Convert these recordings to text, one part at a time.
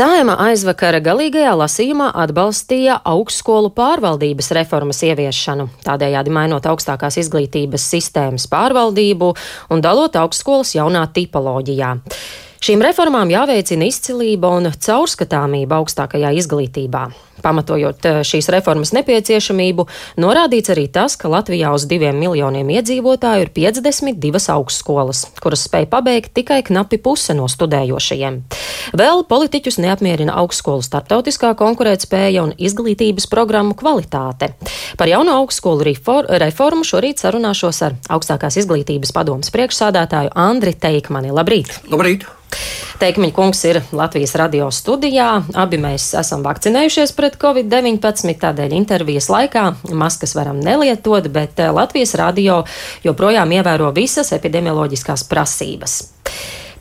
Sājuma aizvakara galīgajā lasījumā atbalstīja augstskolu pārvaldības reformas ieviešanu, tādējādi mainot augstākās izglītības sistēmas pārvaldību un dalot augstskolas jaunā tipoloģijā. Šīm reformām jāveicina izcilība un caurskatāmība augstākajā izglītībā. Pamatojot eh, šīs reformas nepieciešamību, norādīts arī tas, ka Latvijā uz diviem miljoniem iedzīvotāju ir 52 augstskolas, kuras spēj pabeigt tikai knapi puse no studējošajiem. Vēl politiķus neapmierina augstskolu starptautiskā konkurētspēja un izglītības programmu kvalitāte. Par jauno augstskolu reformu šorīt sarunāšos ar augstākās izglītības padomas priekšsādātāju Andri Teikmani. Labrīt! Labrīt! Teikmiņa kungs ir Latvijas radio studijā. Abi mēs esam vakcinējušies pret covid-19, tādēļ intervijas laikā maskas varam nelietot, bet eh, Latvijas radio joprojām ievēro visas epidemioloģiskās prasības.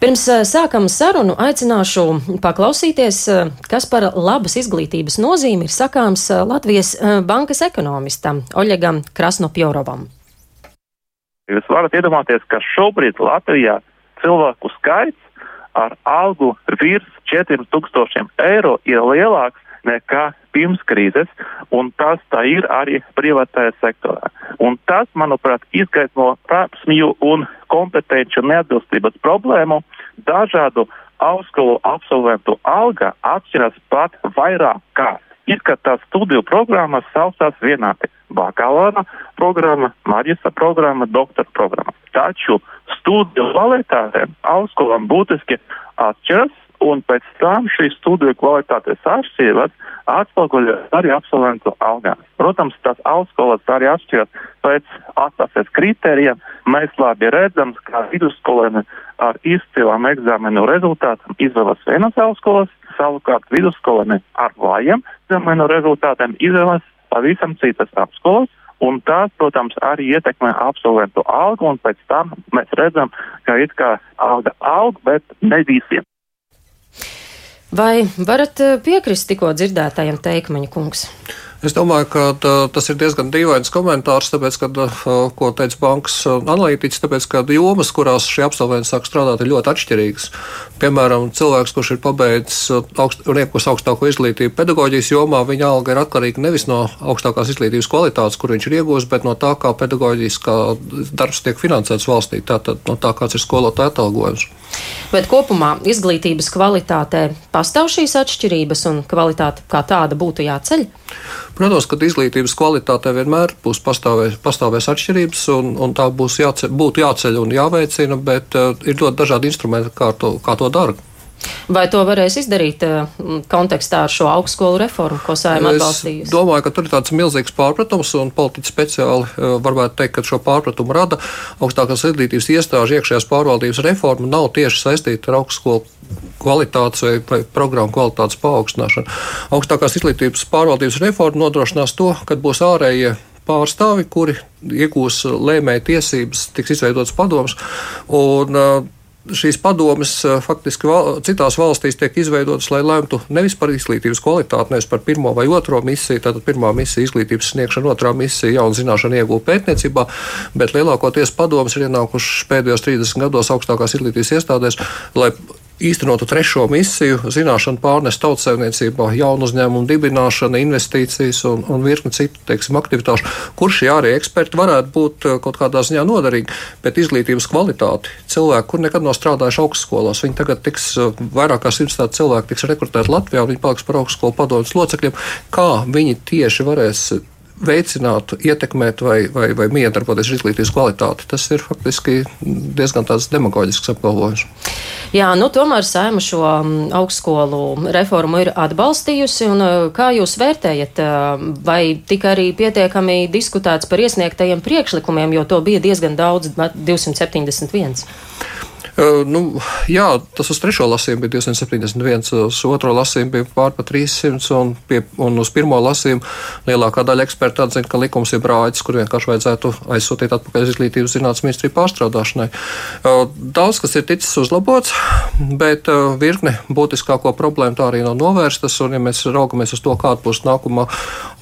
Pirms eh, sākam sarunu aicināšu paklausīties, eh, kas par labas izglītības nozīmi ir sakāms Latvijas bankas ekonomistam Oļegam Krasnopjorovam. Jūs varat iedomāties, ka šobrīd Latvijā cilvēku skaits ar algu virs 4000 eiro ir lielāks nekā pirms krīzes, un tas tā ir arī privātajā sektorā. Un tas, manuprāt, izgaismo prasmju un kompetenci neatbilstības problēmu. Dažādu augstskolu absolventu alga atšķiras pat vairāk kā. Ir, ka tās studiju programmas saucās vienādi - bakalaura programma, maģistra programma, doktora programma. Taču studiju kvalitāte augstskolām būtiski atšķiras, un pēc tam šīs studiju kvalitātes atšķirības atspoguļojas arī absolventu algās. Protams, tās augstskolas arī atšķiras pēc atlases kritērijiem. Mēs labi redzam, ka vidusskolēni ar izcilām eksāmenu rezultātiem izvēlas vienas augstskolas, savukārt vidusskolēni ar vājiem eksāmenu rezultātiem izvēlas pavisam citas augstskolas. Un tas, protams, arī ietekmē absolventu algu, un pēc tam mēs redzam, ka it kā alga aug, bet ne visiem. Vai varat eh, piekrist tikko dzirdētajam teikmeņa kungs? Es domāju, ka tā, tas ir diezgan dīvains komentārs, tāpēc, ka, ko teica bankas analītiķis, tāpēc, ka jomas, kurās šie absolventi sāk strādāt, ir ļoti atšķirīgas. Piemēram, cilvēks, kurš ir pabeidzis augst, iegūs augstāko izglītību pedagoģijas jomā, viņa alga ir atkarīga nevis no augstākās izglītības kvalitātes, kur viņš ir iegūst, bet no tā, kā pedagoģiskā darbs tiek finansēts valstī, tātad no tā, kāds ir skolotāja atalgojums. Bet kopumā izglītības kvalitātē pastāv šīs atšķirības un kvalitāte kā tāda būtu jāceļ? Protams, ka izglītības kvalitātē vienmēr būs pastāvēs, pastāvēs atšķirības, un, un tā būs jāceļ, būtu jāceļ un jāveicina, bet uh, ir ļoti dažādi instrumenti, kā to, kā to dara. Vai to varēs izdarīt uh, kontekstā ar šo augstskolu reformu, ko saimē atbalstījusi? Es domāju, ka tur ir tāds milzīgs pārpratums, un politiķi speciāli uh, varētu teikt, ka šo pārpratumu rada augstākās izglītības iestāžu iekšējās pārvaldības reforma nav tieši saistīta ar augstskolu kvalitātes vai, programmu kvalitātes paaugstināšanu. Augstākās izglītības pārvaldības reforma nodrošinās to, ka būs ārējie pārstāvi, kuri iegūs lēmēju tiesības, tiks izveidots padoms. Un, uh, šīs padomes faktiski val, citās valstīs tiek izveidotas, lai lemtu nevis par izglītības kvalitāti, nevis par pirmo vai otro misiju. Tātad pirmā misija - izglītības sniegšana, otrā misija - jaunu zināšanu iegūta pētniecībā, bet lielākoties padomas ir ienākušas pēdējos 30 gados augstākās izglītības iestādēs, lai īstenotu trešo misiju, zināšanu pārnest tautsēmniecībā, jaunu uzņēmumu dibināšana, investīcijas un, un virkni citu teiksim, aktivitāšu, kur šie arī eksperti varētu būt eh, kaut kādā ziņā noderīgi. Bet izglītības kvalitāti cilvēki, kur nekad nav strādājuši augstskolās, viņi tagad tiks eh, vairāk kā simts tādu cilvēku tiks rekrutēti Latvijā, viņi paliks par augstskolu padomus locekļiem. Kā viņi tieši varēs veicināt, ietekmēt vai, vai, vai miedarboties ar izglītības kvalitāti. Tas ir faktiski diezgan demagoģisks apgalvojums. Jā, nu tomēr Sēma šo augstskolu reformu ir atbalstījusi, uh, kā jūs vērtējat, uh, vai tika arī pietiekami diskutēts par iesniegtajiem priekšlikumiem, jo to bija diezgan daudz, 271? Nu, jā, tas uz trešo lasījumu bija 271, uz otro lasījumu bija pār pa 300, un, pie, un uz pirmo lasījumu lielākā daļa eksperta atzina, ka likums ir brāļs, kur vienkārši vajadzētu aizsūtīt atpakaļ izglītības zinātnes ministriju pārstrādāšanai. Daudz kas ir ticis uzlabots, bet virkne būtiskāko problēmu tā arī nav novērstas, un ja mēs raugamies uz to, kāda būs nākamā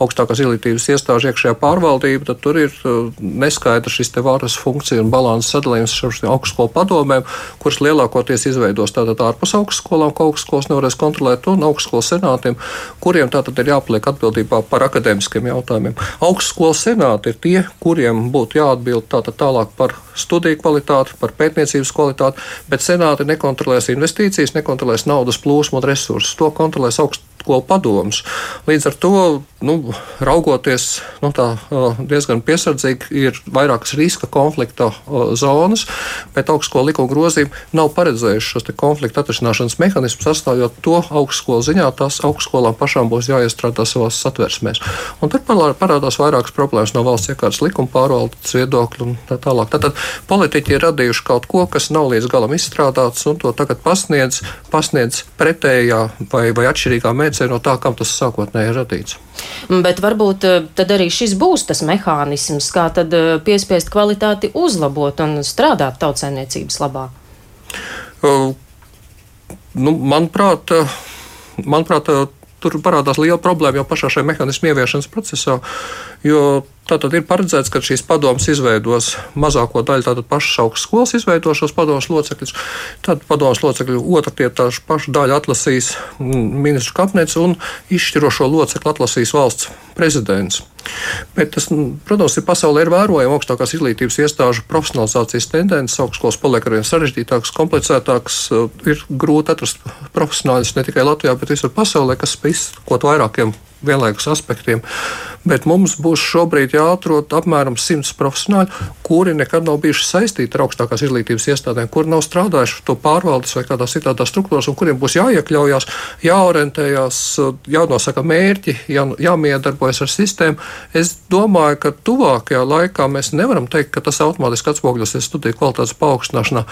augstākās izglītības iestāžu iekšējā pārvaldība, tad tur ir neskaidrs šis te varas funkcija un balanss sadalījums ar augstskolu padomēm kuras lielākoties izveidos tātad ārpus augstskolām, ko augstskolas nevarēs kontrolēt, un augstskolas senātiem, kuriem tātad ir jāpliek atbildībā par akadēmiskiem jautājumiem. Augstskolas senāti ir tie, kuriem būtu jāatbild tātad tālāk par studiju kvalitāti, par pētniecības kvalitāti, bet senāti nekontrolēs investīcijas, nekontrolēs naudas plūsmu un resursus. To kontrolēs augstskolu padomus. Līdz ar to, nu, raugoties nu, tā, diezgan piesardzīgi, ir vairākas riska konflikta zonas, bet augstskolu likuma grozījumi nav paredzējuši šos konfliktu atrisināšanas mehānismus, atstājot to augstskolu ziņā. Tās augstskolām pašām būs jāiestrādā savās satversmēs. Un tur parādās vairākas problēmas no valsts iekārtas likuma pārvaldes viedokļa un tā tālāk. Tātad politiķi ir radījuši kaut ko, kas nav līdz galam izstrādāts, un to tagad pasniedz, pasniedz pretējā vai, vai atšķirīgā mērķē no tā, kam tas sākotnēji ir radīts. Bet varbūt eh, tad arī šis būs tas mehānisms, kā tad eh, piespiest kvalitāti uzlabot un strādāt tautsēmniecības labā. Uh, nu, manuprāt, manuprāt, tur parādās liela problēma jau pašā šajā mehānismu ieviešanas procesā, jo Tātad ir paredzēts, ka šīs padomas izveidos mazāko daļu, tātad pašas augstskolas izveidos šos padomus locekļus. Tad padomus locekļu otrā tietā pašu daļu atlasīs ministru kabinets un izšķirošo locekli atlasīs valsts prezidents. Bet tas, protams, ir pasaulē ir vērojama augstākās izglītības iestāžu profesionalizācijas tendences. Augstskolas paliek arvien sarežģītākas, komplicētākas. Ir grūti atrast profesionāļus ne tikai Latvijā, bet visur pasaulē, kas spēj izsakot vairākiem vienlaikus aspektiem. Bet mums būs šobrīd jāatrod apmēram 100 profesionāļi, kuri nekad nav bijuši saistīti ar augstākās izglītības iestādēm, kuri nav strādājuši to pārvaldes vai kādā citā struktūrās, un kuriem būs jāiekļaujas, jāorientējas, jānosaka mērķi, jā, jāmiedarbojas ar sistēmu. Es domāju, ka tuvākajā laikā mēs nevaram teikt, ka tas automātiski atspoguļosies studiju kvalitātes paaugstināšanā.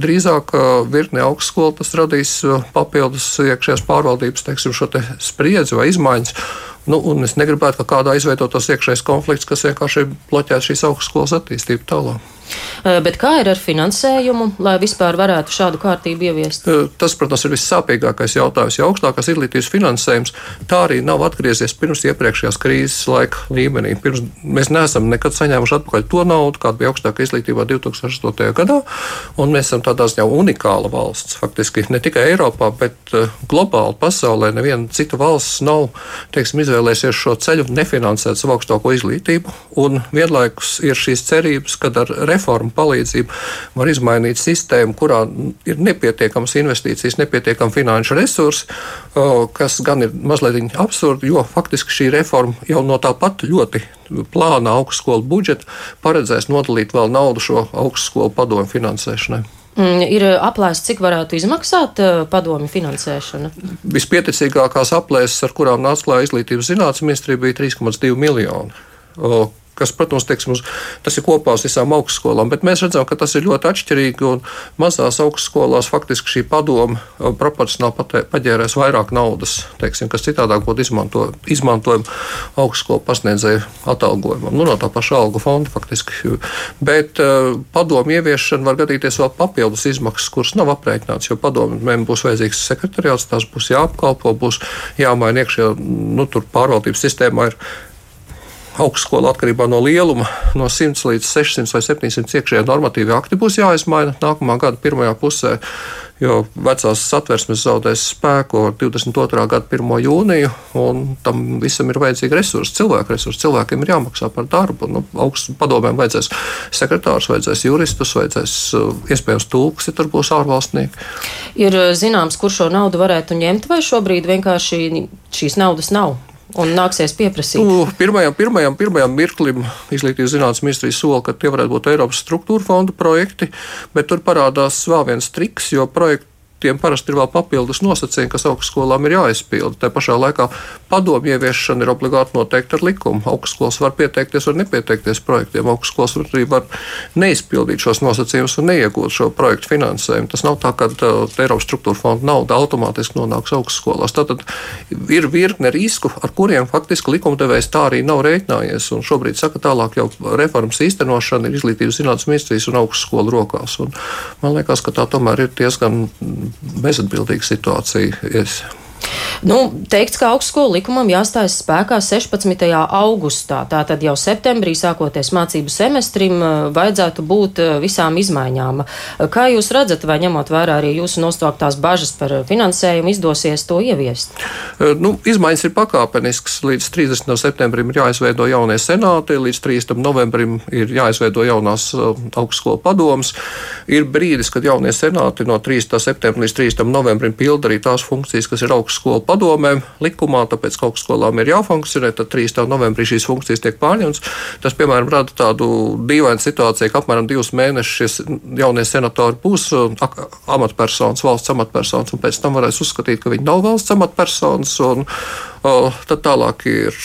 Drīzāk virkni augstskola tas radīs papildus iekšējās pārvaldības, teiksim, te spriedzi vai izmaiņas. Nu, es negribētu, ka kādā izveidotos iekšējais konflikts, kas vienkārši bloķētu šīs augstskolas attīstību tālāk. Eh, bet kā ir ar finansējumu, lai vispār varētu šādu kārtību ieviest? Eh, tas, protams, ir vissāpīgākais jautājums. Ja augstākās izglītības finansējums tā arī nav atgriezies pirms iepriekšējās krīzes laika līmenī. Pirms, mēs neesam nekad saņēmuši atpakaļ to naudu, kāda bija augstākā izglītībā 2008. gadā, un mēs esam tādā ziņā unikāla valsts. Faktiski ne tikai Eiropā, bet eh, globāli pasaulē neviena cita valsts nav teiksim, izvēlējusies šo ceļu nefinansēt savu augstāko izglītību, un vienlaikus ir šīs cerības, ka ar reformu reformu palīdzību var izmainīt sistēmu, kurā ir nepietiekamas investīcijas, nepietiekami finanšu resursi, kas gan ir mazliet absurdi, jo faktiski šī reforma jau no tāpat ļoti plāna augstskolu budžeta paredzēs nodalīt vēl naudu šo augstskolu padomu finansēšanai. Mm, ir aplēsts, cik varētu izmaksāt padomi finansēšana? Vispieticīgākās aplēses, ar kurām nāca klāja izglītības zinātnes ministrija, bija 3,2 miljoni kas, protams, teiksim, tas ir kopā uz visām augstskolām, bet mēs redzam, ka tas ir ļoti atšķirīgi. Mazās augstskolās faktiski šī padoma proporcionāli paģērēs vairāk naudas, teiksim, kas citādāk būtu izmanto, izmantojama augstskolu pasniedzēju atalgojumam, nu, no tā paša algu fonda faktiski. Bet uh, padomu ieviešana var gadīties vēl papildus izmaksas, kuras nav aprēķināts, jo padomiem būs vajadzīgs sekretariāts, tās būs jāapkalpo, būs jāmaina iekšējā nu, pārvaldības sistēmā. Ir, augstskola atkarībā no lieluma, no 100 līdz 600 vai 700 iekšējā normatīvā akti būs jāizmaina nākamā gada pirmajā pusē, jo vecās satversmes zaudēs spēku ar 22. gada 1. jūniju, un tam visam ir vajadzīgi resursi, cilvēku resursi. Cilvēkiem ir jāmaksā par darbu. Nu, augstu padomēm vajadzēs sekretārus, vajadzēs juristus, vajadzēs uh, iespējams tulkus, ja tur būs ārvalstnieki. Ir uh, zināms, kur šo naudu varētu ņemt, vai šobrīd vienkārši šīs naudas nav? Un nāksies pieprasīt? Nu, pirmajam, pirmajam, pirmajam mirklim Izglītības zinātnes ministrija sola, ka tie varētu būt Eiropas struktūra fonda projekti, bet tur parādās vēl viens triks, jo projekti tiem parasti ir vēl papildus nosacījumi, kas augstskolām ir jāizpilda. Tā pašā laikā padomu ieviešana ir obligāti noteikta ar likumu. Augstskolas var pieteikties vai nepieteikties projektiem. Augstskolas arī var neizpildīt šos nosacījumus un neiegūt šo projektu finansējumu. Tas nav tā, ka uh, Eiropas struktūra fonda nauda automātiski nonāks augstskolās. Tātad ir virkne risku, ar kuriem faktiski likumdevējs tā arī nav rēķinājies. Un šobrīd saka, tālāk jau reformas īstenošana ir izglītības zinātnes ministrijas un augstskolu rokās. Un man liekas, ka tā tomēr ir diezgan bezatbildīga situācija. Es Nu, teikts, ka augstskolu likumam jāstājas spēkā 16. augustā. Tātad jau septembrī sākoties mācību semestrim vajadzētu būt visām izmaiņām. Kā jūs redzat, vai ņemot vērā arī jūsu nostāktās bažas par finansējumu, izdosies to ieviest? Nu, izmaiņas ir pakāpeniskas. Līdz 30. septembrim ir jāizveido jaunie senāti, līdz 30. novembrim ir jāizveido jaunās augstskolu padomas. Ir brīdis, kad jaunie senāti no 30. septembra līdz 30. novembrim pilda arī tās funkcijas, kas ir augstskolu padomēm likumā, tāpēc ka augstskolām ir jāfunkcionē, tad 3. novembrī šīs funkcijas tiek pārņemtas. Tas, piemēram, rada tādu dīvainu situāciju, ka apmēram divus mēnešus jaunie senatori būs uh, amatpersonas, valsts amatpersonas, un pēc tam varēs uzskatīt, ka viņi nav valsts amatpersonas. Un, Tad tālāk ir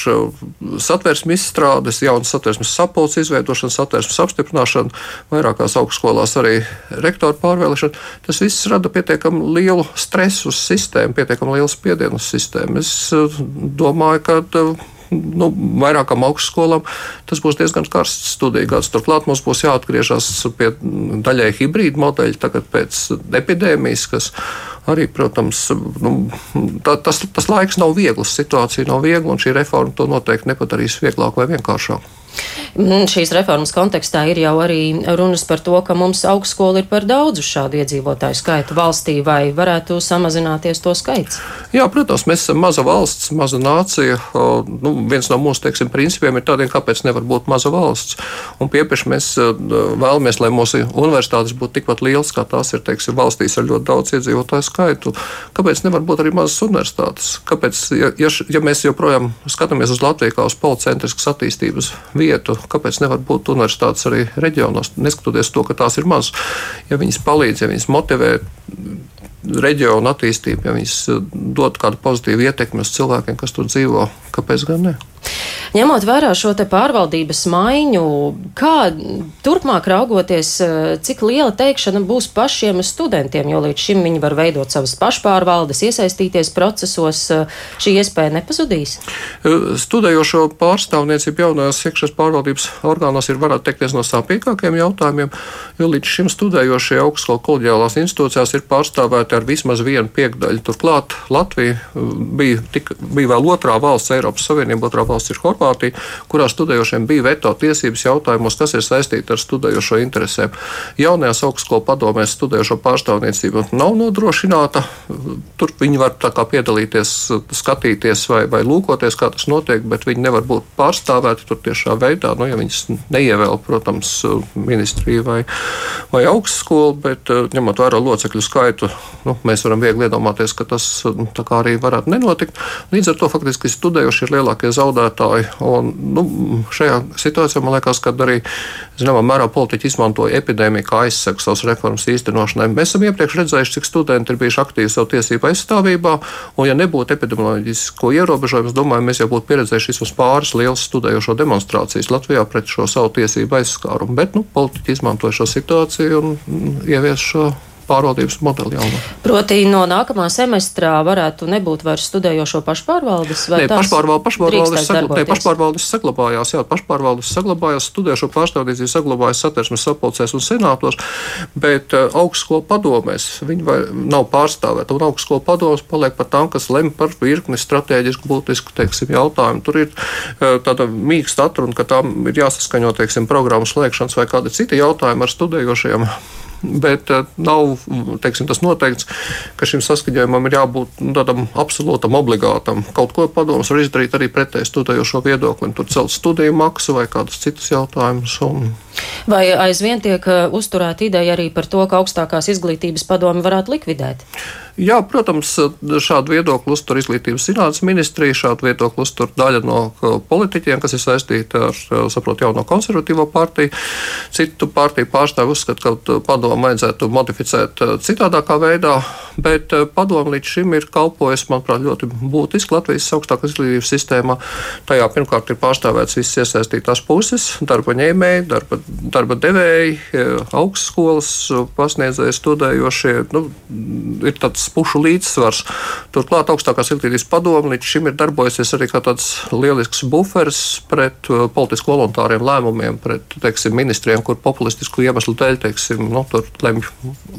satversmes izstrādes, jaunas satversmes sapulces izveidošana, satversmes apstiprināšana, vairākās augstskolās arī rektoru pārvēlēšana. Tas viss rada pietiekami lielu stresu uz sistēmu, pietiekami lielu spiedienu uz sistēmu. Es domāju, ka nu, vairākām augstskolām tas būs diezgan karsts studiju gads. Turklāt mums būs jāatgriežas pie daļai hibrīda modeļa tagad pēc epidēmijas, kas arī, protams, nu, tā, tas, tas laiks nav viegls, situācija nav viegla, un šī reforma to noteikti nepadarīs vieglāk vai vienkāršāk. Mm, šīs reformas kontekstā ir jau arī runas par to, ka mums augstskola ir par daudzu šādu iedzīvotāju skaitu valstī, vai varētu samazināties to skaits? Jā, protams, mēs esam maza valsts, maza nācija. Nu, viens no mūsu teiksim, principiem ir tādiem, kāpēc nevar būt maza valsts. Un piepieši mēs vēlamies, lai mūsu universitātes būtu tikpat lielas, kā tās ir teiksim, valstīs ar ļoti daudz iedzīvotāju skaitu. Kāpēc nevar būt arī mazas universitātes? Kāpēc, ja, ja, ja mēs joprojām skatāmies uz Latviju kā uz policentriskas attīstības vietu, vietu. Kāpēc nevar būt universitātes arī reģionos, neskatoties to, ka tās ir mazas? Ja viņas palīdz, ja viņas motivē reģionu attīstību, ja viņas dod kādu pozitīvu ietekmi uz cilvēkiem, kas tur dzīvo, kāpēc gan ne? Ņemot vērā šo pārvaldības maiņu, kā turpmāk raugoties, eh, cik liela teikšana būs pašiem studentiem, jo līdz šim viņi var veidot savas pašpārvaldes, iesaistīties procesos, eh, šī iespēja nepazudīs? Eh, studējošo pārstāvniecību jaunajās iekšējās pārvaldības orgānos ir varētu teikt viens no sāpīgākajiem jautājumiem, jo līdz šim studējošie augstskolu kolģiālās institūcijās ir pārstāvēti ar vismaz vienu piekdaļu. Turklāt Latvija bija, tik, bija vēl otrā valsts Eiropas Savienība, otrā valsts ir Horvātija, kurā studējošiem bija veto tiesības jautājumos, kas ir saistīti ar studējošo interesēm. Jaunajās augstskolu padomēs studējošo pārstāvniecība nav nodrošināta. Tur viņi var piedalīties, skatīties vai, vai lūkoties, kā tas notiek, bet viņi nevar būt pārstāvēti tur tiešā veidā. Nu, ja viņas neievēl, protams, ministrija vai, vai augstskola, bet ņemot vērā locekļu skaitu, nu, mēs varam viegli iedomāties, ka tas arī varētu nenotikt. Līdz ar to faktiski studējošie ir lielākie zaudētāji. Un, nu, šajā situācijā man liekas, ka arī zināmā mērā politiķi izmantoja epidēmiju kā aizsegu savas reformas īstenošanai. Mēs esam iepriekš redzējuši, cik studenti ir bijuši aktīvi savu tiesību aizstāvībā, un ja nebūtu epidemioloģisko ierobežojumu, es domāju, mēs jau būtu pieredzējuši vismaz pāris lielas studējošo demonstrācijas Latvijā pret šo savu tiesību aizskārumu. Bet nu, politiķi izmantoja šo situāciju un ievies šo pārvaldības modeli jaunu. Proti, no nākamā semestrā varētu nebūt vairs studējošo pašpārvaldes vai ne? Pašpārvaldes, pašpārvaldes, sagla, ne, pašpārvaldes saglabājās, jā, pašpārvaldes saglabājās, studējošo pārstāvniecību saglabājās satversmes sapulcēs un senātos, bet uh, augstskolu padomēs viņi vai, nav pārstāvēti. Un augstskolu padomus paliek par tām, kas lem par virkni strateģisku būtisku teiksim, jautājumu. Tur ir uh, tāda mīksta atruna, ka tām ir jāsaskaņo teiksim, programmu slēgšanas vai kādi citi jautājumi ar studējošiem bet uh, nav teiksim, tas noteikts, ka šim saskaņojumam ir jābūt nu, tādam absolūtam, obligātam. Kaut ko padomus var izdarīt arī pretēji studējošo viedokli, tur celt studiju maksu vai kādus citus jautājumus. Un... Vai aizvien tiek uh, uzturēta ideja arī par to, ka augstākās izglītības padomi varētu likvidēt? Jā, protams, šādu viedokli uztur izglītības zinātnes ministrija, šādu viedokli uztur daļa no uh, politiķiem, kas ir saistīti ar, saprotu, jauno konservatīvo partiju. Citu partiju pārstāvi uzskata, ka padomu vajadzētu modificēt eh, citādākā veidā, bet eh, padomu līdz šim ir kalpojis, manuprāt, ļoti būtiski Latvijas augstākās izglītības sistēmā. Tajā pirmkārt ir pārstāvēts visas iesaistītās puses - darba ņēmēji, darba darba devēji, augstskolas pasniedzēji, studējošie. Nu, ir tāds pušu līdzsvars. Turklāt augstākās izglītības padome līdz šim ir darbojusies arī kā tāds lielisks buferis pret politisku voluntāriem lēmumiem, pret teiksim, ministriem, kur populistisku iemeslu dēļ teiksim, nu, lemj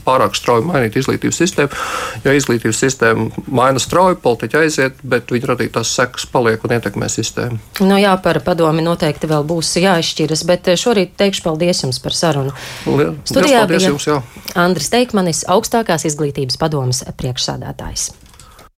pārāk strauji mainīt izglītības sistēmu. Jo izglītības sistēma maina strauji, politiķi aiziet, bet viņa radītās sekas paliek un ietekmē sistēmu. Nu jā, par padomi noteikti vēl būs jāizšķiras, bet šorīt teikšu paldies jums par sarunu. Liel, Studijā bija jums, jā. Andris Teikmanis, augstākās izglītības padomas priekšsādātājs.